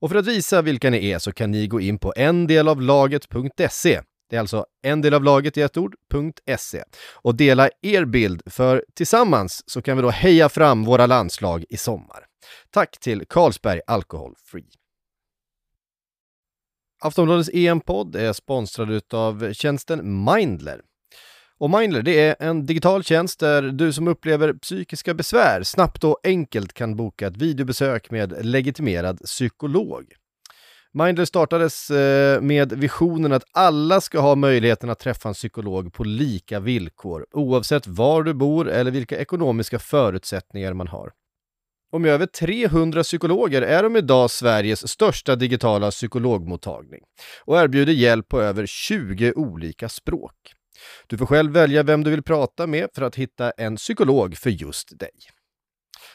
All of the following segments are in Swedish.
Och för att visa vilka ni är så kan ni gå in på endelavlaget.se. Det är alltså endelavlaget i ett ord.se och dela er bild för tillsammans så kan vi då heja fram våra landslag i sommar. Tack till Carlsberg Alcohol Free. Aftonbladets EM-podd är sponsrad av tjänsten Mindler. Och Mindler det är en digital tjänst där du som upplever psykiska besvär snabbt och enkelt kan boka ett videobesök med legitimerad psykolog. Mindler startades eh, med visionen att alla ska ha möjligheten att träffa en psykolog på lika villkor, oavsett var du bor eller vilka ekonomiska förutsättningar man har. Och med över 300 psykologer är de idag Sveriges största digitala psykologmottagning och erbjuder hjälp på över 20 olika språk. Du får själv välja vem du vill prata med för att hitta en psykolog för just dig.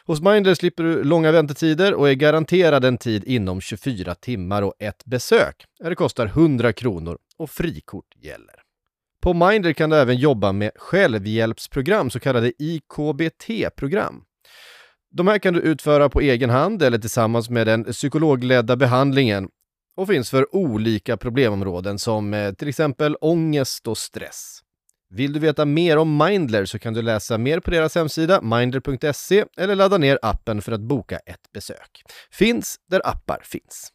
Hos Mindler slipper du långa väntetider och är garanterad en tid inom 24 timmar och ett besök. Det kostar 100 kronor och frikort gäller. På Mindler kan du även jobba med självhjälpsprogram, så kallade IKBT-program. De här kan du utföra på egen hand eller tillsammans med den psykologledda behandlingen och finns för olika problemområden som eh, till exempel ångest och stress. Vill du veta mer om Mindler så kan du läsa mer på deras hemsida mindler.se eller ladda ner appen för att boka ett besök. Finns där appar finns.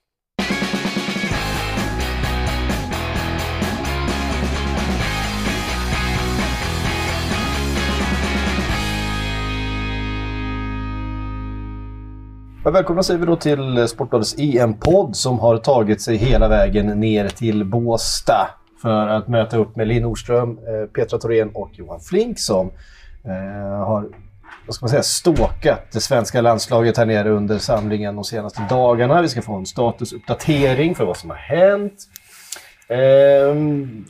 Välkomna säger vi då till Sportbladets EM-podd som har tagit sig hela vägen ner till Båsta för att möta upp med Linn Nordström, eh, Petra Thorén och Johan Flink som eh, har vad ska man säga, ståkat det svenska landslaget här nere under samlingen de senaste dagarna. Vi ska få en statusuppdatering för vad som har hänt. Ehm,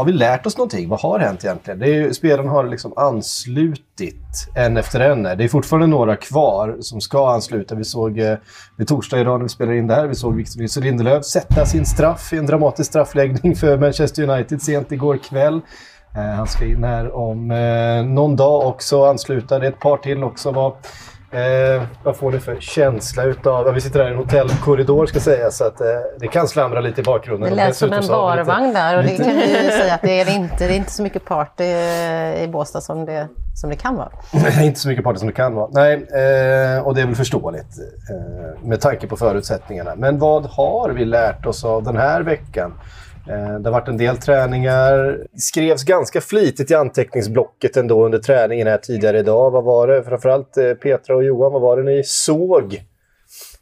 har vi lärt oss någonting? Vad har hänt egentligen? Det är ju, spelarna har liksom anslutit en efter en. Det är fortfarande några kvar som ska ansluta. Vi såg eh, vid torsdag idag när vi spelade in det här, vi såg Victor Nilsson Lindelöf sätta sin straff i en dramatisk straffläggning för Manchester United sent igår kväll. Eh, han ska in här om eh, någon dag också ansluta. Det är ett par till också. Var, Eh, vad får ni för känsla utav... Vi sitter här i en hotellkorridor ska säga så att eh, det kan slamra lite i bakgrunden. Det lät som en barvagn där och det kan vi säga att det är inte. Det är inte så mycket party i Båstad som det, som det kan vara. Nej, inte så mycket party som det kan vara. Nej, eh, och det är väl förståeligt eh, med tanke på förutsättningarna. Men vad har vi lärt oss av den här veckan? Eh, det har varit en del träningar. Det skrevs ganska flitigt i anteckningsblocket ändå under träningen här tidigare idag. Vad var det, framförallt eh, Petra och Johan, vad var det ni såg?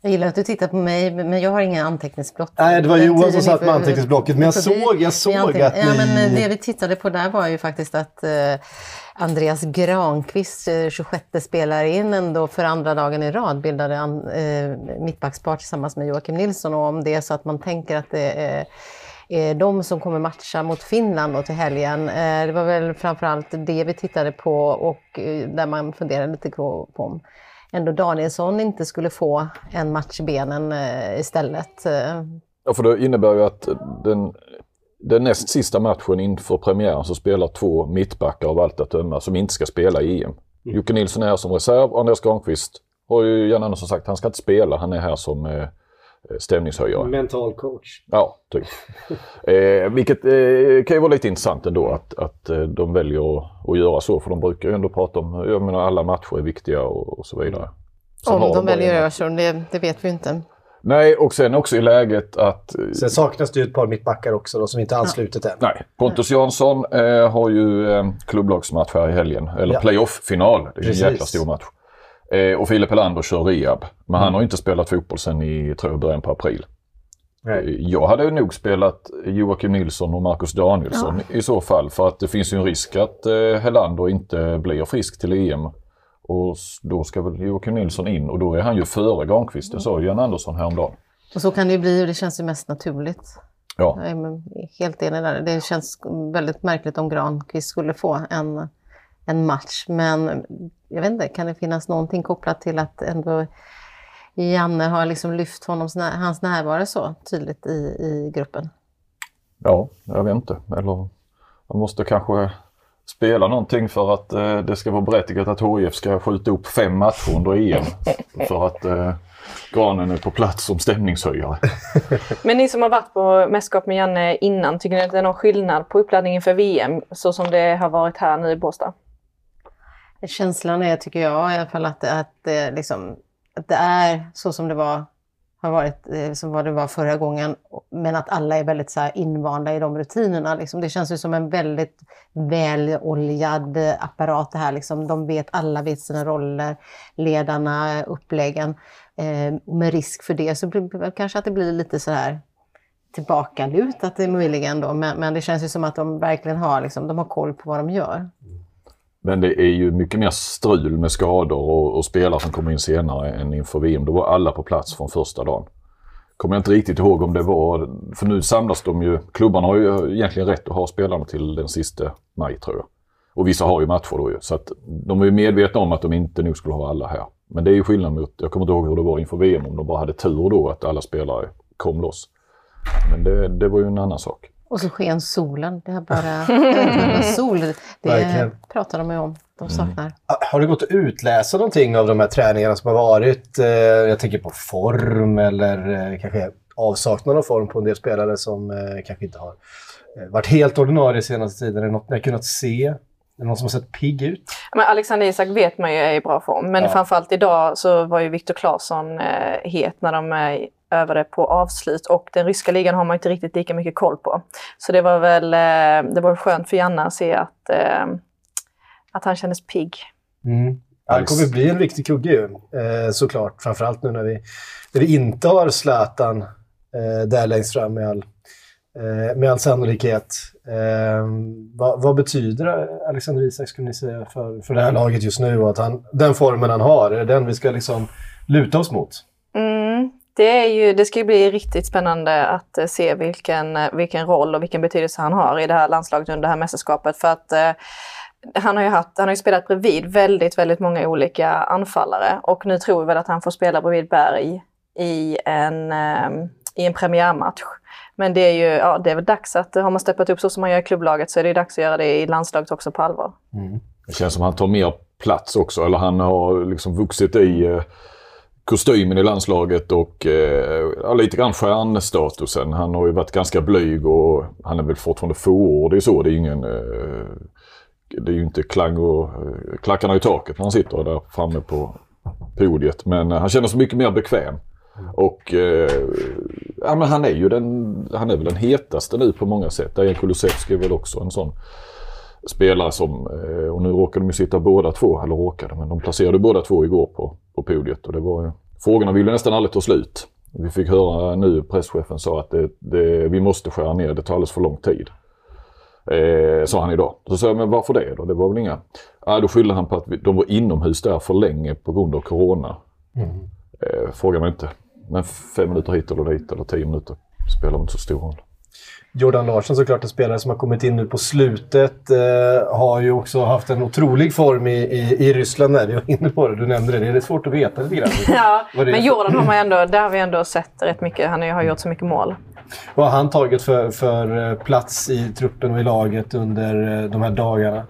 Jag gillar att du tittar på mig, men jag har inga anteckningsblock. Nej, det var Johan som satt med anteckningsblocket, men jag såg, jag såg att ni... Ja, men det vi tittade på där var ju faktiskt att eh, Andreas Granqvist, eh, 26 spelare in ändå för andra dagen i rad, bildade mittbackspar tillsammans med Joakim Nilsson. Och om det är så att man tänker att det är de som kommer matcha mot Finland och till helgen. Eh, det var väl framförallt det vi tittade på och eh, där man funderade lite på om ändå Danielsson inte skulle få en match i benen istället. Ja, för det innebär ju att den, den näst sista matchen inför premiären så spelar två mittbackar av allt att döma som inte ska spela i EM. Mm. Jocke Nilsson är här som reserv Andreas Granqvist har ju Jan Andersson sagt, han ska inte spela, han är här som eh, Eh, stämningshöjare. Mental coach. Ja, typ. eh, vilket eh, kan ju vara lite intressant ändå att, att eh, de väljer att, att göra så. För de brukar ju ändå prata om, jag menar alla matcher är viktiga och, och så vidare. Sen om de, de väljer att göra så, det, det vet vi inte. Nej, och sen också i läget att... Eh, sen saknas det ju ett par mittbackar också då, som inte anslutit ja. än. Nej, Pontus Jansson eh, har ju eh, klubblagsmatch här i helgen. Eller ja. playoff-final. Det är Precis. en jäkla stor match. Eh, och Filip Helander kör rehab. Men mm. han har inte spelat fotboll sedan i, tror jag, början på april. Nej. Eh, jag hade nog spelat Joakim Nilsson och Marcus Danielsson ja. i så fall. För att det finns ju en risk att eh, Helander inte blir frisk till EM. Och då ska väl Joakim Nilsson in och då är han ju före Granqvist. Det sa Jan Andersson häromdagen. Och så kan det ju bli och det känns ju mest naturligt. Ja. Jag är helt enig där. Det känns väldigt märkligt om Granqvist skulle få en, en match. Men jag vet inte, kan det finnas någonting kopplat till att ändå Janne har liksom lyft honom, hans närvaro så tydligt i, i gruppen? Ja, jag vet inte. Eller man måste kanske spela någonting för att eh, det ska vara berättigat att HIF ska skjuta upp fem matcher under EM. för att eh, Granen är på plats som stämningshöjare. Men ni som har varit på mästerskap med Janne innan, tycker ni att det är någon skillnad på uppladdningen för VM så som det har varit här nu i Båstad? Känslan är, tycker jag i alla fall, att, att, eh, liksom, att det är så som det var har varit eh, som vad det var förra gången. Men att alla är väldigt så invanda i de rutinerna. Liksom. Det känns ju som en väldigt väloljad apparat det här. Liksom. De vet, alla vet sina roller, ledarna, uppläggen. Eh, med risk för det så blir, kanske att det blir lite så här tillbakalutat möjligen då. Men, men, det känns ju som att de verkligen har, liksom, de har koll på vad de gör. Men det är ju mycket mer strul med skador och, och spelare som kommer in senare än inför VM. Då var alla på plats från första dagen. Kommer jag inte riktigt ihåg om det var, för nu samlas de ju, klubbarna har ju egentligen rätt att ha spelarna till den sista maj tror jag. Och vissa har ju matcher då ju. Så att de är ju medvetna om att de inte nog skulle ha alla här. Men det är ju skillnad mot, jag kommer inte ihåg hur det var inför VM, om de bara hade tur då att alla spelare kom loss. Men det, det var ju en annan sak. Och så sken solen. Det är bara sol. Det Verkligen. pratar de ju om. De mm. saknar. Mm. Har det gått att utläsa någonting av de här träningarna som har varit? Eh, jag tänker på form eller eh, kanske avsaknad av form på en del spelare som eh, kanske inte har varit helt ordinarie senaste tiden. Är det något ni har kunnat se? Är det någon som har sett pigg ut? Men Alexander Isak vet man ju är i bra form. Men ja. framförallt idag så var ju Viktor Claesson eh, het när de övade på avslut och den ryska ligan har man inte riktigt lika mycket koll på. Så det var väl eh, det var skönt för Janne att se att, eh, att han kändes pigg. Mm. Han kommer bli en viktig kugge ju, eh, såklart. Framförallt nu när vi, när vi inte har Zlatan där längst fram med all, med all sannolikhet. Vad, vad, betyder Alexander Isak, skulle ni säga, för, för det här laget just nu? Och att han, den formen han har, är det den vi ska liksom luta oss mot? Det, är ju, det ska ju bli riktigt spännande att eh, se vilken, eh, vilken roll och vilken betydelse han har i det här landslaget under det här mästerskapet. För att eh, han har ju, haft, han har ju spelat bredvid väldigt, väldigt många olika anfallare och nu tror vi väl att han får spela bredvid Berg i en, eh, i en premiärmatch. Men det är ju ja, det är väl dags att, eh, har man steppat upp så som man gör i klubblaget så är det dags att göra det i landslaget också på allvar. Mm. Det känns som att han tar mer plats också, eller han har liksom vuxit i eh kostymen i landslaget och eh, lite grann stjärnstatusen. Han har ju varit ganska blyg och han är väl fortfarande fåordig så. Det är ju ingen... Eh, det är ju inte klang och, eh, klackarna i taket när han sitter där framme på podiet. Men eh, han känner sig mycket mer bekväm. Och eh, ja, men han är ju den, han är väl den hetaste nu på många sätt. Dejan Kulusevski är väl också en sån spelare som, eh, och nu råkade de ju sitta båda två, eller råkade, men de placerade båda två igår på podiet och det var Frågorna ville nästan aldrig ta slut. Vi fick höra nu, presschefen sa att det, det, vi måste skära ner, det tar alldeles för lång tid. Eh, sa han idag. Så sa jag, men varför det då? Det var väl inga... Ah, då skyllde han på att vi, de var inomhus där för länge på grund av Corona. Mm. Eh, fråga mig inte. Men fem minuter hit eller dit eller tio minuter spelar inte så stor roll. Jordan Larsson såklart, en spelare som har kommit in nu på slutet, eh, har ju också haft en otrolig form i, i, i Ryssland. Där. Vi var inne på det, du nämnde det. Det är svårt att veta lite grann. ja, men Jordan har man ändå, där har vi ändå sett rätt mycket. Han har gjort så mycket mål. Vad har han tagit för, för eh, plats i truppen och i laget under eh, de här dagarna?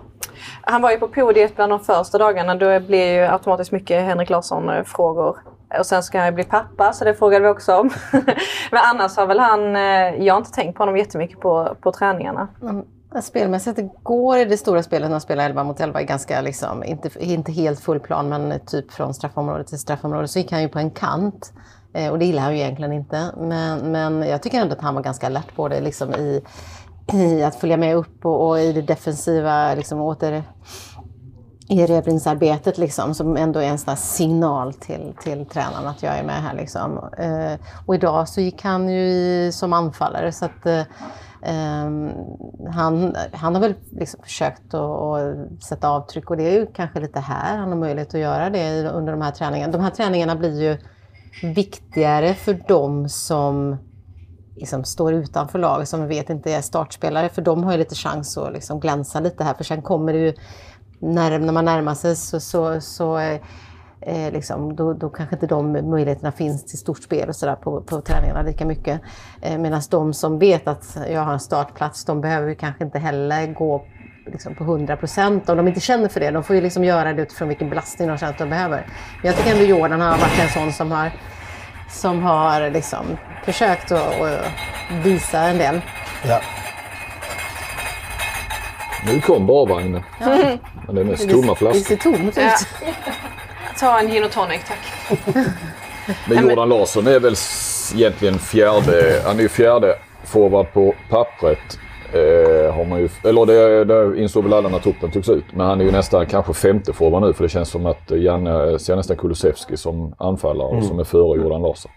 Han var ju på podiet bland de första dagarna. Då blir ju automatiskt mycket Henrik Larsson-frågor och sen ska han ju bli pappa, så det frågade vi också om. Men annars har väl han... Eh, jag har inte tänkt på honom jättemycket på, på träningarna. Mm. Spelmässigt går i det stora spelet när han spelar 11 mot 11, ganska liksom, inte, inte helt full plan men typ från straffområde till straffområde, så gick han ju på en kant. Eh, och det gillar han ju egentligen inte. Men, men jag tycker ändå att han var ganska alert både liksom i, i att följa med upp och, och i det defensiva liksom, åter erövringsarbetet liksom, som ändå är en sån signal till, till tränaren att jag är med här. Liksom. Eh, och idag så gick han ju i, som anfallare så att eh, ehm, han, han har väl liksom försökt att, sätta avtryck och det är ju kanske lite här han har möjlighet att göra det under de här träningarna. De här träningarna blir ju viktigare för dem som liksom står utanför laget, som vi vet inte är startspelare. För de har ju lite chans att liksom glänsa lite här. För sen kommer det ju, när, när man närmar sig så, så, så eh, eh, liksom, då, då kanske inte de möjligheterna finns till stort spel och sådär på, på träningarna lika mycket. Eh, Medan de som vet att jag har en startplats, de behöver kanske inte heller gå liksom på 100 procent om de inte känner för det. De får ju liksom göra det utifrån vilken belastning de känner att de behöver. Men jag tycker ändå Jordan har varit en sån som har, som har liksom försökt att, att visa en del. Ja. Nu kom barvagnen. Men det är mest tomma Det flaskor. ser tomt ut. Ja. Ta en gin och tonic tack. Men Jordan Larsson är väl egentligen fjärde, han är ju fjärde forward på pappret. Eh, har man ju, eller det, det insåg väl alla när toppen togs ut. Men han är ju nästan kanske femte forward nu för det känns som att Janne ser nästan Kulusevski som anfallare som är före Jordan Larsson.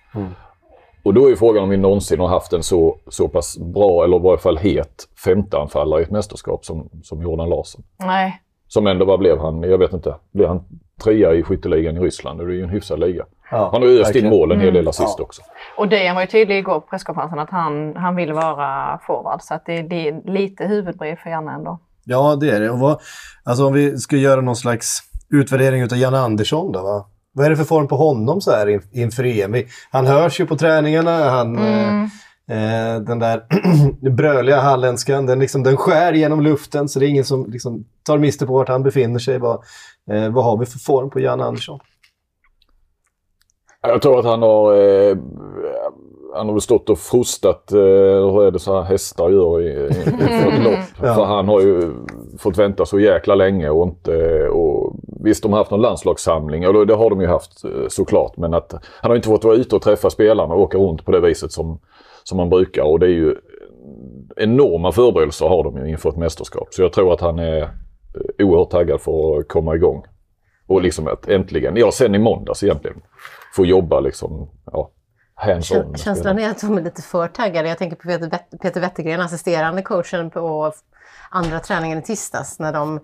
Och då är ju frågan om vi någonsin har haft en så, så pass bra, eller i varje fall het, femteanfallare i ett mästerskap som, som Jordan Larsson. Nej. Som ändå, vad blev han? Jag vet inte. Blev han trea i skytteligan i Ryssland? Och det är ju en hyfsad liga. Ja, Han har ju öst in mål en hel del assist Ja. också. Och Dejan var ju tydlig igår på presskonferensen att han, han vill vara forward. Så att det, det är lite huvudbrev för Janne ändå. Ja, det är det. Och vad, alltså om vi ska göra någon slags utvärdering av Janne Andersson då, va? Vad är det för form på honom så här in, inför EM? Han hörs ju på träningarna. Han, eh, eh, den där bröliga halländskan, den, liksom, den skär genom luften så det är ingen som liksom, tar miste på vart han befinner sig. Vad, eh, vad har vi för form på Janne Andersson? Jag tror att han har, eh, han har stått och frustat, eh, hur är det så här hästar gör i, i, i ett lopp. Ja. För han har ju fått vänta så jäkla länge och inte... Och, visst, de har haft någon landslagssamling, och det har de ju haft eh, såklart. Men att han har inte fått vara ute och träffa spelarna och åka runt på det viset som, som man brukar. Och det är ju enorma förberedelser har de ju inför ett mästerskap. Så jag tror att han är eh, oerhört taggad för att komma igång. Och liksom att äntligen, ja sen i måndags egentligen, få jobba liksom, ja, hands-on. Känslan är att de är lite för taggade. Jag tänker på Peter Wettergren, assisterande coachen på andra träningen i tisdags när de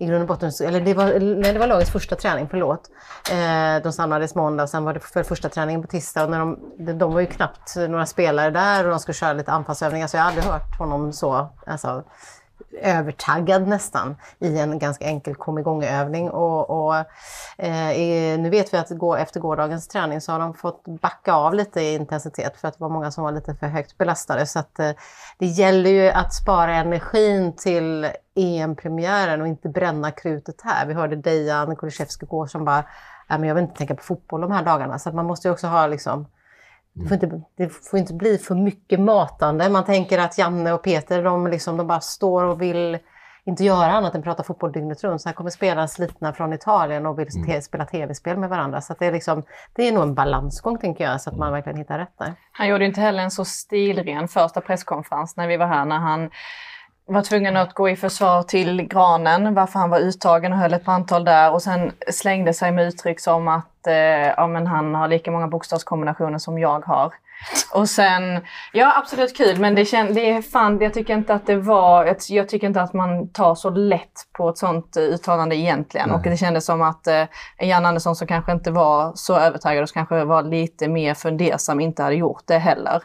i grund och botten, eller det var, nej, det var lagets första träning, förlåt. Eh, de samlades måndag och sen var det för första träningen på tisdag. Och när de, de, var ju knappt några spelare där och de skulle köra lite anpassövningar så jag har aldrig hört honom så alltså, övertaggad nästan i en ganska enkel kom igång-övning. Och, och, eh, nu vet vi att gå, efter gårdagens träning så har de fått backa av lite i intensitet för att det var många som var lite för högt belastade. Så att, eh, det gäller ju att spara energin till EM-premiären och inte bränna krutet här. Vi hörde Dejan Kulusevski gå som bara, men jag vill inte tänka på fotboll de här dagarna. Så att man måste ju också ha liksom det får, inte, det får inte bli för mycket matande. Man tänker att Janne och Peter de, liksom, de bara står och vill inte göra annat än prata fotboll dygnet runt. Så här kommer spelare slitna från Italien och vill te- spela tv-spel med varandra. Så att det, är liksom, det är nog en balansgång tänker jag, så att man verkligen hittar rätt där. Han gjorde inte heller en så stilren första presskonferens när vi var här, när han var tvungen att gå i försvar till granen, varför han var uttagen och höll ett brandtal där och sen slängde sig med uttryck som att eh, ja, men han har lika många bokstavskombinationer som jag har. Och sen, ja absolut kul men det, känd, det är fan, jag tycker inte att det var, jag, jag tycker inte att man tar så lätt på ett sånt eh, uttalande egentligen. Och det kändes som att eh, Jan Andersson som kanske inte var så övertygad och kanske var lite mer fundersam inte hade gjort det heller.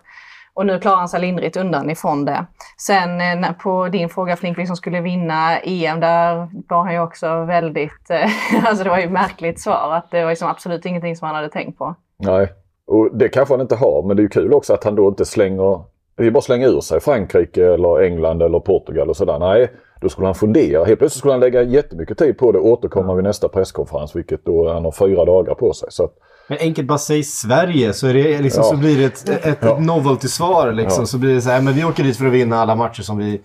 Och nu klarar han sig lindrigt undan ifrån det. Sen eh, på din fråga Flink, vilka som skulle vinna EM, där var han ju också väldigt... Eh, alltså det var ju ett märkligt svar, att det var liksom absolut ingenting som han hade tänkt på. Nej, och det kanske han inte har. Men det är ju kul också att han då inte slänger... Det är bara slänga ur sig Frankrike eller England eller Portugal och sådär. Nej, då skulle han fundera. Helt plötsligt skulle han lägga jättemycket tid på det och återkomma vid nästa presskonferens. Vilket då han har fyra dagar på sig. Så att, Men enkelt bara säg Sverige så, är det, liksom, Ja. så blir det ett, ett, Ja. ett novelty-svar. Liksom. Ja. Så blir det så här, men vi åker dit för att vinna alla matcher som vi...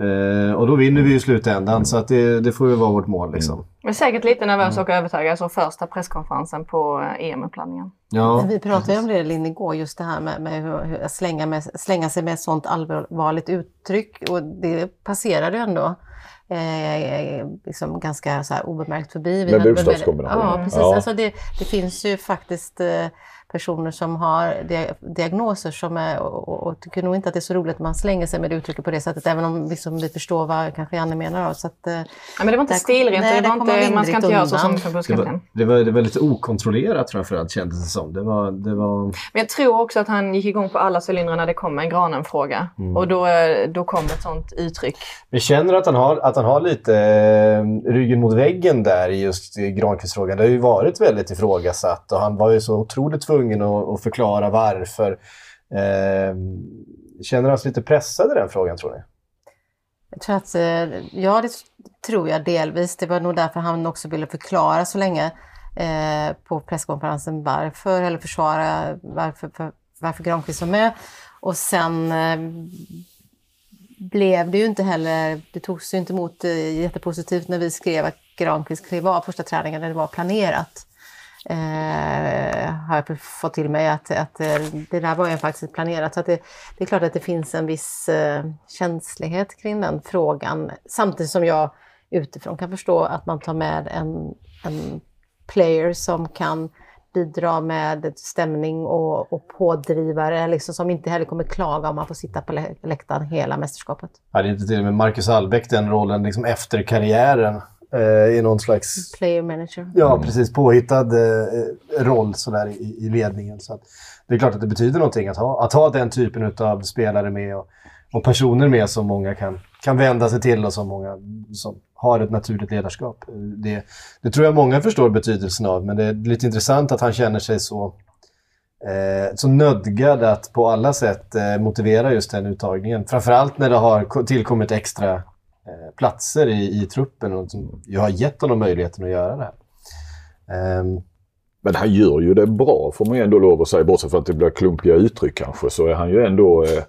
Eh, och då vinner vi ju i slutändan. Så att det, det får ju vara vårt mål. Liksom. Men säkert lite nervös och övertygad, så första presskonferensen på eh, EM-uppladdningen. Ja, Vi pratade ju om det Linn igår, just det här med, med hur att slänga, med, slänga sig med ett sånt allvarligt uttryck. Och det passerade ju ändå eh, liksom ganska så här obemärkt förbi. Vi Med bokstavskombinationer. Ja, precis. Ja. Alltså det, det finns ju faktiskt eh, personer som har diagnoser som är, och, och tycker nog inte att det är så roligt att man slänger sig med det uttrycket på det sättet, även om liksom vi förstår vad kanske Janne menar. Då, så att, ja, men det var inte stilrent, nej, det var inte, man ska inte göra så som förbundskapten. Det var, det var lite okontrollerat framförallt kändes det som. Det var, det var... Men jag tror också att han gick igång på alla cylindrar när det kom en Granen-fråga. Mm. Och då, då kom ett sånt uttryck. Vi känner att han har, att han har lite eh, ryggen mot väggen där i just Granqvist-frågan. Det har ju varit väldigt ifrågasatt och han var ju så otroligt tvungen att, att förklara varför. Eh, känner han sig lite pressad i den frågan, tror ni? Jag tror att, eh, ja, det tror jag delvis. Det var nog därför han också ville förklara så länge eh, på presskonferensen varför, eller försvara varför, för, varför Granqvist var med. Och sen eh, blev det ju inte heller, det togs ju inte emot eh, jättepositivt när vi skrev att Granqvist klev av första träningen när det var planerat. Eh, har jag fått till mig att, att eh, det där var ju faktiskt planerat. Så att det, det är klart att det finns en viss eh, känslighet kring den frågan. Samtidigt som jag utifrån kan förstå att man tar med en, en player som kan bidra med stämning och, och pådrivare liksom, som inte heller kommer klaga om man får sitta på läktaren hela mästerskapet. Hade inte till och med Marcus Albeck den rollen liksom efter karriären i någon slags... Player manager. Ja, precis. Påhittad eh, roll sådär i, i ledningen. Så det är klart att det betyder någonting att ha, att ha den typen av spelare med och, och personer med som många kan, kan vända sig till och som många som har ett naturligt ledarskap. Det, det tror jag många förstår betydelsen av, men det är lite intressant att han känner sig så, eh, så nödgad att på alla sätt eh, motivera just den uttagningen. Framförallt när det har tillkommit extra eh, platser i, i truppen och som ju har gett honom möjligheten att göra det här. Um, men han gör ju det bra får man ju ändå lov att säga. Bortsett från att det blir klumpiga uttryck kanske så är han ju ändå... Eh,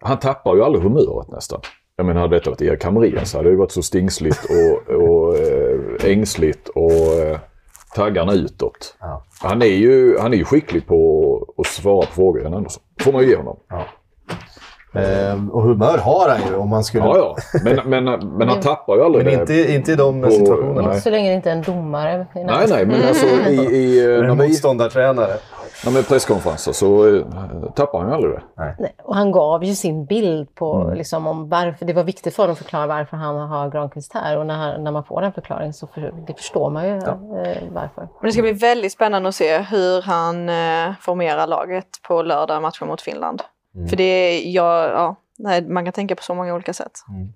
han tappar ju aldrig humöret nästan. Jag menar, hade detta varit Erik Hamrén så hade det varit så stingsligt och, och äh, ängsligt och äh, taggarna utåt. Ja. Han, är ju, han är ju skicklig på att svara på frågor, Jan Andersson. får man ju ge honom. Ja. Ehm, och humör har han ju om man skulle... Ja, ja. Men, men, men han tappar ju aldrig men det. Men inte, i de på, situationerna. Nej. Så länge det inte är en domare. Nej, nej, men alltså i... i en motståndartränare. Ja, med presskonferenser så uh, tappar han ju aldrig det. Nej. Och han gav ju sin bild på mm. liksom, om varför, det var viktigt för honom att förklara varför han har Granqvist här och när, när man får den förklaringen så för, det förstår man ju ja. uh, varför. Men det ska bli väldigt spännande att se hur han uh, formerar laget på lördag matchen mot Finland. Mm. För det ja, ja, nej, man kan tänka på så många olika sätt. Mm.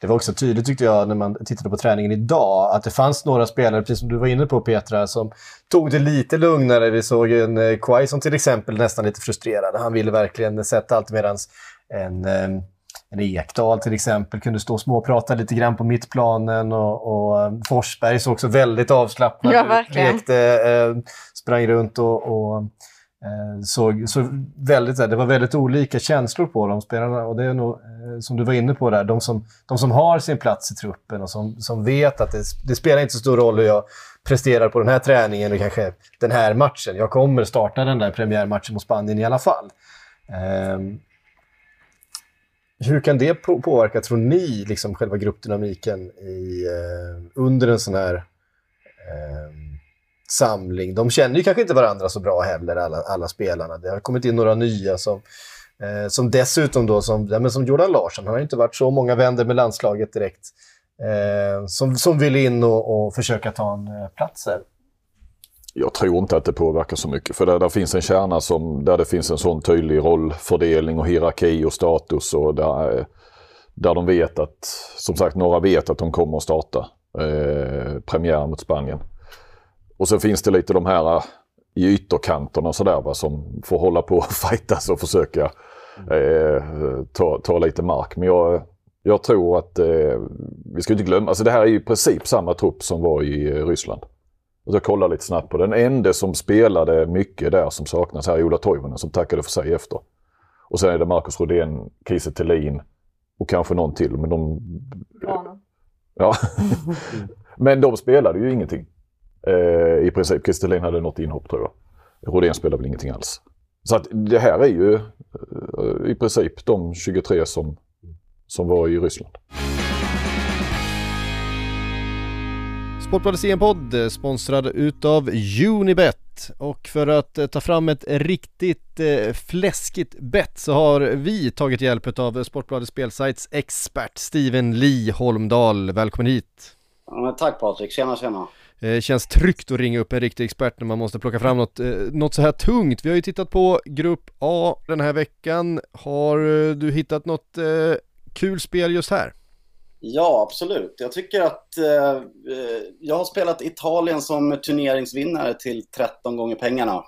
Det var också tydligt tyckte jag när man tittade på träningen idag att det fanns några spelare, precis som du var inne på Petra, som tog det lite lugnare. Vi såg en eh, Quaison till exempel nästan lite frustrerad. Han ville verkligen sätta allt medan en, eh, en Ekdal till exempel kunde stå och småprata lite grann på mittplanen och, och eh, Forsberg såg också väldigt avslappnad ja, ut. Lekte, sprang runt och, och Eh, såg, så väldigt, det var väldigt olika känslor på de spelarna. Och det är nog, eh, som du var inne på där, de som, de som har sin plats i truppen och som, som vet att det, det spelar inte så stor roll hur jag presterar på den här träningen och kanske den här matchen. Jag kommer starta den där premiärmatchen mot Spanien i alla fall. Um, hur kan det påverka, tror ni, liksom själva gruppdynamiken i, eh, under en sån här eh, samling. De känner ju kanske inte varandra så bra heller, alla, alla spelarna. Det har kommit in några nya som, eh, som dessutom då, som, ja, men som Jordan Larsson, han har inte varit så många vänner med landslaget direkt. Eh, som, som vill in och, och försöka ta en eh, plats här. Jag tror inte att det påverkar så mycket. För där, där finns en kärna som, där det finns en sån tydlig rollfördelning och hierarki och status. Och där, eh, där de vet att, som sagt, några vet att de kommer att starta eh, premiär mot Spanien. Och så finns det lite de här äh, i ytterkanterna sådär som får hålla på och fightas och försöka eh, ta, ta lite mark. Men jag, jag tror att eh, vi ska inte glömma, alltså det här är i princip samma trupp som var i Ryssland. Och så kolla lite snabbt på den ende som spelade mycket där som saknas här är Ola Toivonen som tackade för sig efter. Och sen är det Marcus Rodén, Kiese Thelin och kanske någon till. Men de... Ja. men de spelade ju ingenting. Eh, I princip. Kristelin hade något inhopp tror jag. Rodén spelade väl ingenting alls. Så att det här är ju eh, i princip de 23 som, som var i Ryssland. Sportbladets EM-podd sponsrad utav Unibet. och för att eh, ta fram ett riktigt eh, fläskigt bett så har vi tagit hjälp av Sportbladets spelsajts expert Steven Lee Holmdahl. Välkommen hit! Ja, tack Patrik, tjena tjena! Eh, känns tryggt att ringa upp en riktig expert när man måste plocka fram något, eh, något så här tungt. Vi har ju tittat på Grupp A den här veckan. Har eh, du hittat något eh, kul spel just här? Ja, absolut. Jag tycker att eh, eh jag har spelat Italien som turneringsvinnare till 13 gånger pengarna.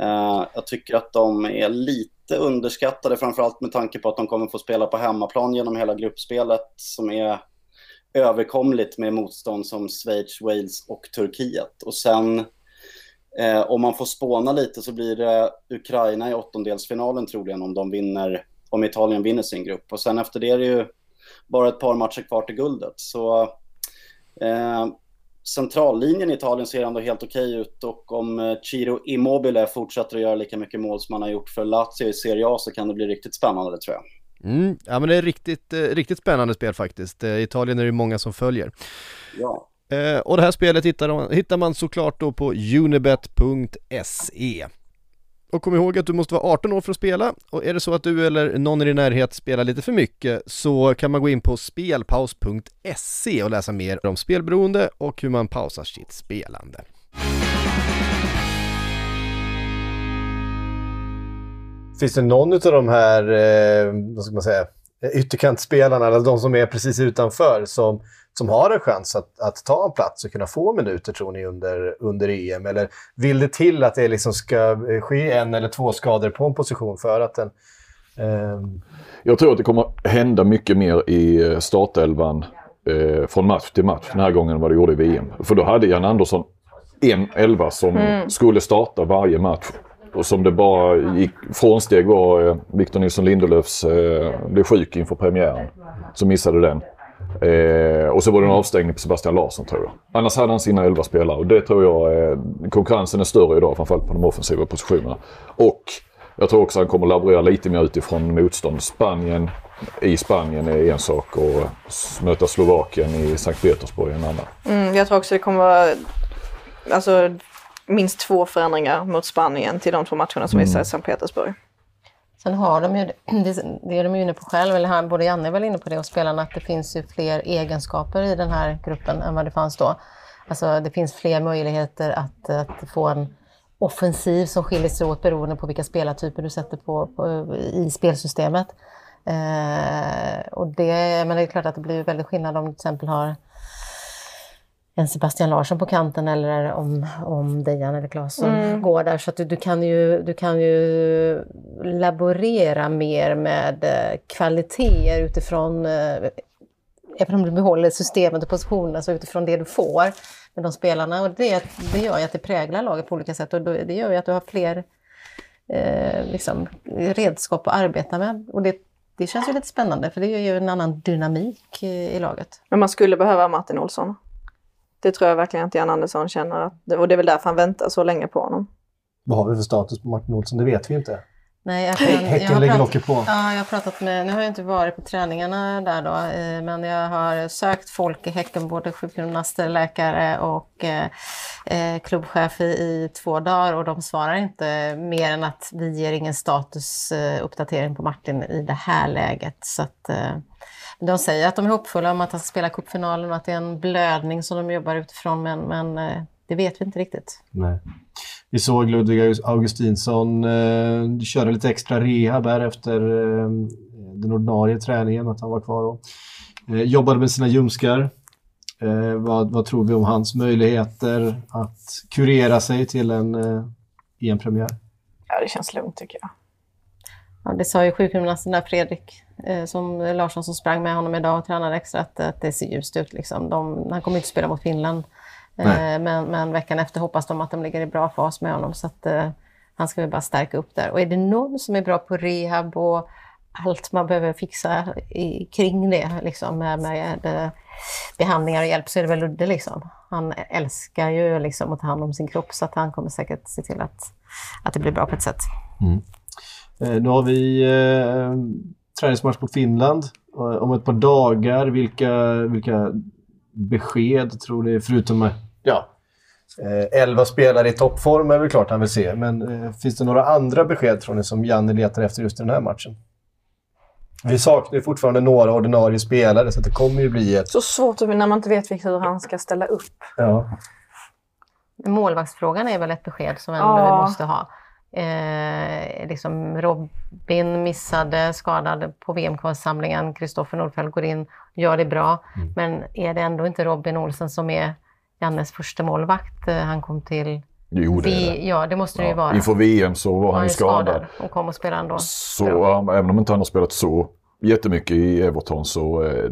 Eh, jag tycker att de är lite underskattade, framförallt med tanke på att de kommer få spela på hemmaplan genom hela gruppspelet som är överkomligt med motstånd som Schweiz, Wales och Turkiet. Och sen eh, om man får spåna lite så blir det Ukraina i åttondelsfinalen troligen om de vinner, om Italien vinner sin grupp. Och sen efter det är det ju bara ett par matcher kvar till guldet. Så eh, centrallinjen i Italien ser ändå helt okej ut och om eh, Ciro Immobile fortsätter att göra lika mycket mål som han har gjort för Lazio i Serie A så kan det bli riktigt spännande tror jag. Mm, ja men det är riktigt, eh, riktigt spännande spel faktiskt. Eh, Italien är det många som följer. Ja. Eh, och det här spelet hittar man, hittar man såklart då på unibet.se. Och kom ihåg att du måste vara 18 år för att spela och är det så att du eller någon i din närhet spelar lite för mycket så kan man gå in på spelpaus.se och läsa mer om spelberoende och hur man pausar sitt spelande. Finns det någon av de här, eh, vad ska man säga, ytterkantspelarna, eller de som är precis utanför, som, som har en chans att, att ta en plats och kunna få minuter, tror ni, under, under EM? Eller vill det till att det liksom ska ske en eller två skador på en position för att den... Eh... Jag tror att det kommer hända mycket mer i eh, startelvan eh, från match till match den här gången än vad det gjorde i VM. För då hade Jan Andersson en elva som mm. skulle starta varje match och som det bara gick frånsteg var eh, Victor Nilsson Lindelöfs eh, blev sjuk inför premiären. Så missade den. Eh, och så var det en avstängning på Sebastian Larsson tror jag. Annars hade han sina elva spelare och det tror jag eh, konkurrensen är större idag framförallt på de offensiva positionerna. Och jag tror också han kommer laborera lite mer utifrån motstånd. Spanien i Spanien är en sak och möta Slovakien i Sankt Petersburg är en annan. Mm, jag tror också det kommer vara alltså, minst två förändringar mot Spanien till de två matcherna som mm. är i Sankt Petersburg. Sen har de ju, det är de ju inne på själv, eller både Janne var inne på det och spelarna, att det finns ju fler egenskaper i den här gruppen än vad det fanns då. Alltså det finns fler möjligheter att, att få en offensiv som skiljer sig åt beroende på vilka spelartyper du sätter på, på i spelsystemet. Eh, och det, men det är klart att det blir väldigt skillnad om du till exempel har en Sebastian Larsson på kanten eller om, om Dejan eller Claes som mm. går där. Så att du, du, kan ju, du kan ju laborera mer med eh, kvaliteter utifrån, eh, även om du behåller systemet och positionen, så utifrån det du får med de spelarna. Och det, det gör ju att det präglar laget på olika sätt och det gör ju att du har fler eh, liksom, redskap att arbeta med. Och det, det känns ju lite spännande för det ger ju en annan dynamik i, i laget. Men man skulle behöva Martin Olsson? Det tror jag verkligen att Jan Andersson känner. Att, och det är väl därför han väntar så länge på honom. Vad har vi för status på Martin Olsson? Det vet vi inte. Nej, jag, kan, Häcken lägger locket på. Ja, jag har pratat med, nu har jag inte varit på träningarna där då, eh, men jag har sökt folk i Häcken, både sjukgymnaster, läkare och eh, eh, klubbchef i, i, två dagar och de svarar inte mer än att vi ger ingen statusuppdatering eh, på Martin i det här läget. Så att, eh, de säger att de är hoppfulla om att han ska spela cupfinalen och att det är en blödning som de jobbar utifrån, men, men eh, det vet vi inte riktigt. Nej. Vi såg Ludvig Augustinsson eh, köra lite extra rehab här efter eh, den ordinarie träningen, att han var kvar och eh, jobbade med sina ljumskar. Eh, vad, vad, tror vi om hans möjligheter att kurera sig till en eh, EM-premiär? Ja, det känns lugnt tycker jag. Ja, det sa ju sjukgymnasten där, Fredrik eh, som Larsson som sprang med honom idag och tränade extra, att, att det ser ljust ut. Liksom. De, han kommer inte spela mot Finland. Eh, men, men, veckan efter hoppas de att de ligger i bra fas med honom. Så att, eh, han ska väl bara stärka upp där. Och är det någon som är bra på rehab och allt man behöver fixa i, kring det, liksom, med, med eh, behandlingar och hjälp, så är det väl Ludde. Liksom. Han älskar ju liksom, att ta hand om sin kropp, så att han kommer säkert se till att, att det blir bra på ett sätt. Mm. Eh, nu har vi eh, träningsmatch mot Finland om ett par dagar. Vilka, vilka besked tror ni, förutom ja, Eh, elva spelare i toppform är väl klart han vill se, men eh, finns det några andra besked tror ni som Janne letar efter just i den här matchen? Vi saknar ju fortfarande några ordinarie spelare, så det kommer ju bli ett... Så svårt när man inte vet hur han ska ställa upp. Ja. Målvaktsfrågan är väl ett besked som ändå Ja. vi måste ha. Eh, liksom Robin missade, skadad på VM-kvalsamlingen. Kristoffer Nordfeldt går in, gör det bra. Mm. Men är det ändå inte Robin Olsen som är Jannes första målvakt? Eh, Han kom till... Jo, det är det. Vi, ja, det måste det ju vara. Inför VM så var han ju skadad. och kom och spelade ändå. Så ja, även om inte han har spelat så jättemycket i Everton så eh,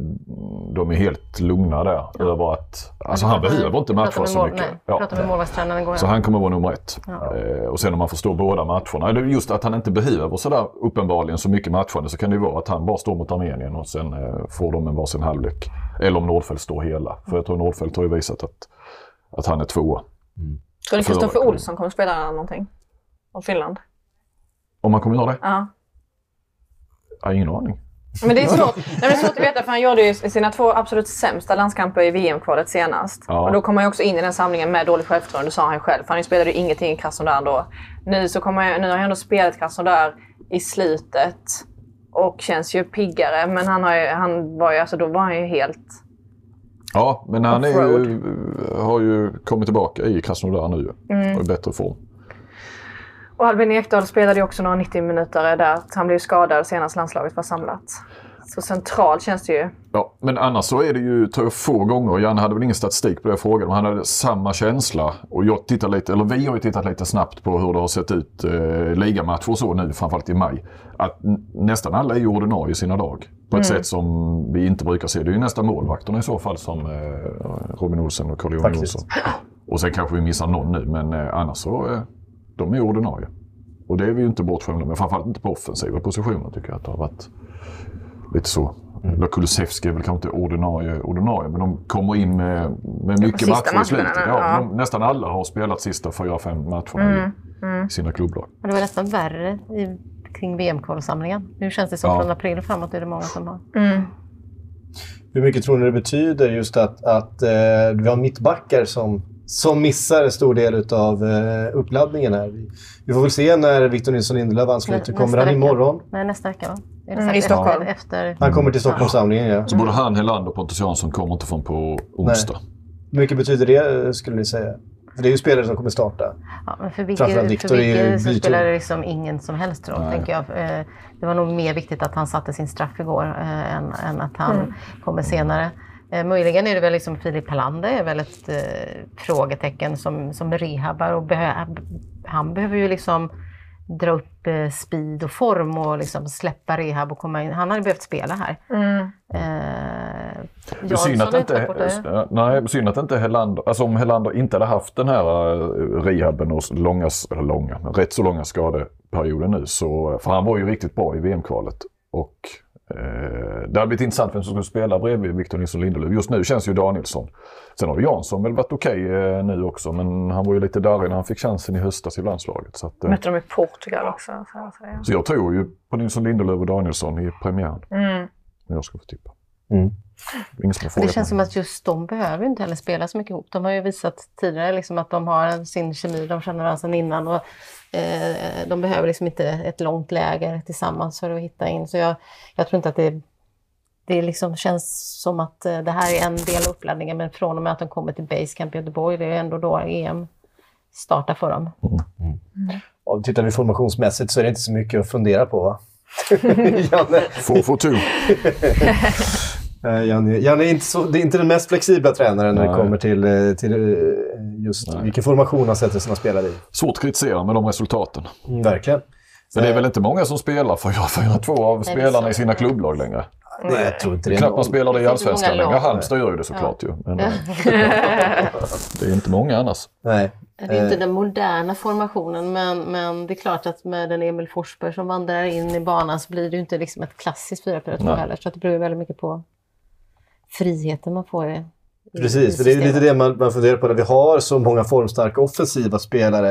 de är helt lugna där över att... Alltså han behöver inte matcha så mål- mycket. Nej, Ja. med målvaktstränaren igår. Så han kommer vara nummer ett. Ja. Eh, och sen om man förstår båda matcherna. Det är Just att han inte behöver sådär uppenbarligen så mycket matchande så kan det ju vara att han bara står mot Armenien och sen eh, får de en varsin halvlek. Eller om Nordfeldt står hela. För jag tror Nordfeldt har ju visat att, att han är tvåa. Tror ni Förra Kristoffer. Olsson kommer spela någonting? Om Finland? Om man kommer göra det? Ja. Jag har ingen aning. Men det är svårt, Nej, men det är svårt att veta för han gjorde ju sina två absolut sämsta landskamper i VM-kvalet senast. Ja. Och då kom han ju också in i den samlingen med dåligt självförtroende, sa han själv. För han spelade ju ingenting i Krasnodar då. Nu, så kommer jag, nu har han ändå spelat Krasnodar i slutet och känns ju piggare. Men han, har ju, han var ju, alltså, då var han ju helt... Ja, men han ju, har ju kommit tillbaka i Krasnodar nu Mm. och i bättre form. Och Albin Ekdal spelade ju också några 90 minuter där. Han blev skadad senast landslaget var samlat. Så centralt känns det ju. Ja, men annars så är det ju, tror jag, få gånger. Janne hade väl ingen statistik på det jag frågade, men han hade samma känsla. Och jag tittar lite, eller vi har ju tittat lite snabbt på hur det har sett ut eh, ligamatcher och så nu, framförallt i maj. Att nästan alla är ju ordinarie i sina lag. På ett sätt som vi inte brukar se. Det är ju nästan målvakterna i så fall som eh, Robin Olsen och Carl-Johan. Jonsson. Och sen kanske vi missar någon nu, men eh, annars så eh, de är ordinarie. Och det är vi ju inte bortskämda med, framförallt inte på offensiva positioner tycker jag att det har varit lite så. Mm. Kulusevski är väl kanske inte ordinarie, ordinarie men de kommer in med, med mycket matcher i slutet. Ja, ja. De, nästan alla har spelat sista fyra, fem matcherna i, i sina klubblag. Och det var nästan värre i, kring VM-kvalsamlingen. Nu känns det som Ja. från april framåt är det många som har. Hur mycket tror ni det betyder just att, att eh, vi har mittbackar som, som missar en stor del av eh, uppladdningen här? Vi, får väl se när Victor Nilsson Lindelöf ansluter. Kommer han imorgon? Nej, nästa vecka va? Mm, i Stockholm. Efter, Han kommer till Stockholmssamlingen, ja. Så både han, Helander och Pontus Jansson kommer inte från på onsdag. Hur mycket betyder det, skulle ni säga? För det är ju spelare som kommer starta. Ja, men för Vigge, Victor för är ju Vigge så spelar det liksom ingen som helst roll, Nej. tänker jag. Eh, Det var nog mer viktigt att han satte sin straff igår eh, än, än att han kommer senare. Eh, Möjligen är det väl liksom Filip Helander är väl ett eh, frågetecken som, som rehabbar och behö, han behöver ju liksom dra upp eh, speed och form och liksom släppa rehab och komma in. Han hade behövt spela här. Eh, Det är synd att, inte, nej, synd att inte Helander, alltså om Helander inte hade haft den här eh, rehaben och långa, långa, rätt så långa skadeperioden nu så, för han var ju riktigt bra i VM-kvalet. Och eh, det hade blivit intressant vem som skulle spela bredvid Victor Nilsson Lindelöf. Just nu känns ju Danielsson. Sen har ju Jansson väl varit okej eh, nu också, men han var ju lite darrig när han fick chansen i höstas i landslaget. Så, att, eh, Mötte de i Portugal också. Så, så, ja. så jag tror ju på Nilsson Lindelöf och Danielsson i premiären. Mm. Jag ska få tippa. Mm. Det känns som att just de behöver inte heller spela så mycket ihop. De har ju visat tidigare liksom att de har sin kemi, de känner varandra sedan innan. Och, eh, de behöver liksom inte ett långt läger tillsammans för att hitta in. Så jag, jag tror inte att det, det liksom känns som att eh, det här är en del av uppladdningen. Men från och med att de kommer till Basecamp i Göteborg, det är ändå då EM startar för dem. Och tittar vi formationsmässigt så är det inte så mycket att fundera på, va? Få, få tur. eh, Janne, Janne är inte, så, det är inte den mest flexibla tränaren när det Nej. kommer till, eh, till eh, just Nej. vilken formation han sätter sina spelare i. Svårt att kritisera med de resultaten. Mm, verkligen. Men det är väl inte många som spelar 4-4-2 av spelarna i sina klubblag längre. Nej, jag tror inte det är Knappt man spelar det i Allsvenskan längre. Halmstad gör ju det såklart ju. Men det är inte många annars. Nej. Det är inte den moderna formationen, men, men det är klart att med en Emil Forsberg som vandrar in i banan så blir det ju inte liksom ett klassiskt 4-4-2 Nej. heller. Så att det beror ju väldigt mycket på friheten man får i, i Precis, för det är lite det man, man funderar på när vi har så många formstarka offensiva spelare.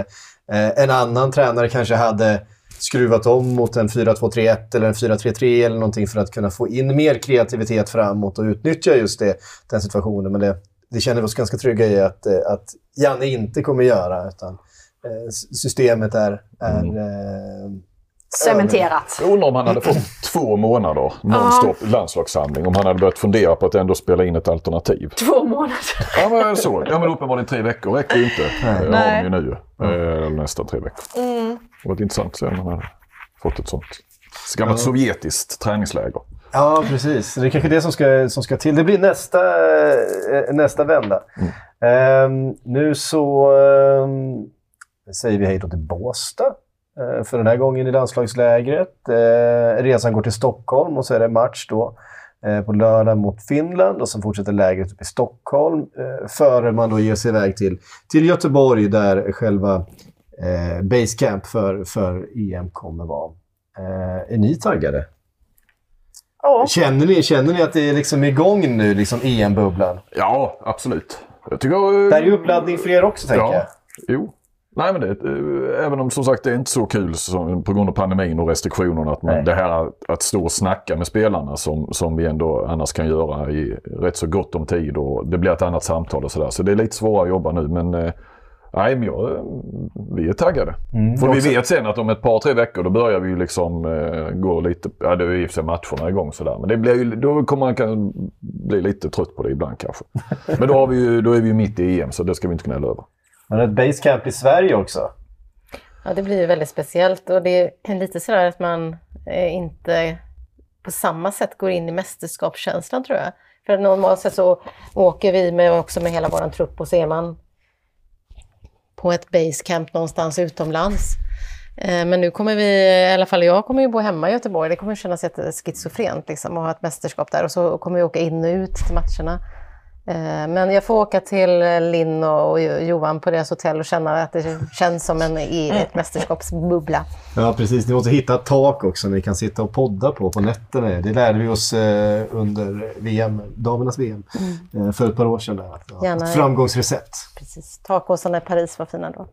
Eh, en annan tränare kanske hade skruvat om mot en 4-2-3-1 eller en 4-3-3 eller någonting för att kunna få in mer kreativitet framåt och utnyttja just det, den situationen. Men det, det känner vi oss ganska trygga i att, eh, att Janne inte kommer göra. Utan eh, systemet är, är Mm. Cementerat. Jag undrar om han hade fått två månader nonstop landslagssamling. Om han hade börjat fundera på att ändå spela in ett alternativ. Två månader. Ja men så. Ja men uppenbarligen tre veckor räcker ju inte. Nej. Har Nej. de ju nu. Eh, nästan tre veckor. Mm. Det var intressant att se om han hade fått ett sånt gammalt sovjetiskt träningsläger. Ja, precis. Det är kanske det som ska, som ska till. Det blir nästa, eh, nästa vända. Ehm, nu så ehm, säger vi hej då till Båstad för den här gången i landslagslägret. Eh, resan går till Stockholm och så är det match då eh, på lördag mot Finland och sen fortsätter lägret upp i Stockholm eh, före man då ger sig iväg till, till Göteborg där själva eh, basecamp för, för EM kommer vara. Eh, är ni taggade? Ja. Känner ni, känner ni att det är liksom igång nu, liksom EM-bubblan? Ja, absolut. Jag tycker... Det här är ju uppladdning för er också, tänker Ja, jag. jo. Nej, men det, eh, även om som sagt det är inte så kul som, på grund av pandemin och restriktionerna att man, Nej. det här att, att stå och snacka med spelarna som, som vi ändå annars kan göra i rätt så gott om tid och det blir ett annat samtal och sådär. Så det är lite svårare att jobba nu men eh, nej, men jag, eh, vi är taggade. För vi vet sen att om ett par, tre veckor då börjar vi ju liksom eh, gå lite, ja det är ju i och för sig matcherna igång sådär. Men det blir ju, då kommer man kan bli lite trött på det ibland kanske. Men då, har vi ju, då är vi ju mitt i EM så det ska vi inte gnälla över. Men ett basecamp i Sverige också. Ja, det blir ju väldigt speciellt och det är lite sådär att man eh, inte på samma sätt går in i mästerskapskänslan tror jag. För normalt sett så åker vi med, också med hela vår trupp och så är man på ett basecamp någonstans utomlands. Eh, men nu kommer vi, i alla fall jag kommer ju bo hemma i Göteborg. Det kommer kännas jätteschizofrent liksom att ha ett mästerskap där och så kommer vi åka in och ut till matcherna. Eh, Men jag får åka till Linn och Johan på deras hotell och känna att det känns som en, i ett mästerskapsbubbla. Ja, precis. Ni måste hitta ett tak också ni kan sitta och podda på på nätterna. Det lärde vi oss eh, under VM, damernas VM eh, för ett par år sedan. Där. Gärna. Ett framgångsrecept. Precis. Takåsarna i Paris var fina då.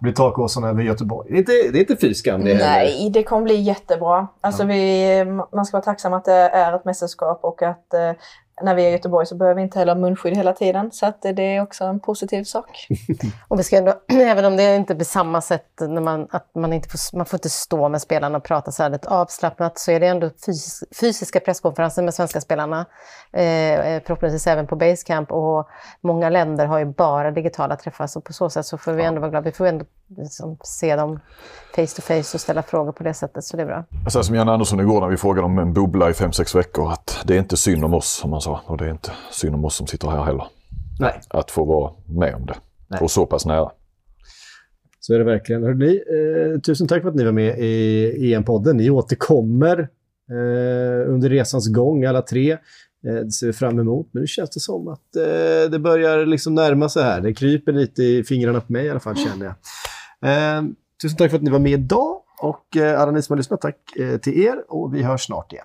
Det blir takåsarna över Göteborg. Det är inte, det är inte fy skam det heller. Nej, det kommer bli jättebra. Alltså vi, man ska vara tacksam att det är ett mästerskap och att eh, när vi är i Göteborg så behöver vi inte heller munskydd hela tiden. Så att det är också en positiv sak. Och vi ska ändå, även om det inte blir samma sätt, när man, att man, inte får, man får inte stå med spelarna och prata så här lite avslappnat, så är det ändå fys, fysiska presskonferenser med svenska spelarna. Eh, eh, förhoppningsvis även på Basecamp. Och många länder har ju bara digitala träffar, så på så sätt så får vi ändå vara glada. Vi får ändå liksom, se dem face to face och ställa frågor på det sättet, så det är bra. Jag säger som Janne Andersson igår när vi frågade om en bubbla i 5-6 veckor. Att det är inte synd om oss som han sa. Och det är inte synd om oss som sitter här heller. Nej, Att få vara med om det. Nej. Och så pass nära. så är det verkligen. Hörrni, eh, tusen tack för att ni var med i EM-podden. Ni återkommer eh, under resans gång, alla tre. Eh, det ser vi fram emot. Men nu känns det som att eh, det börjar liksom närma sig här. Det kryper lite i fingrarna på mig i alla fall, känner jag. Eh, tusen tack för att ni var med idag. Och eh, alla ni som har lyssnat, tack eh, till er. Och vi hörs snart igen.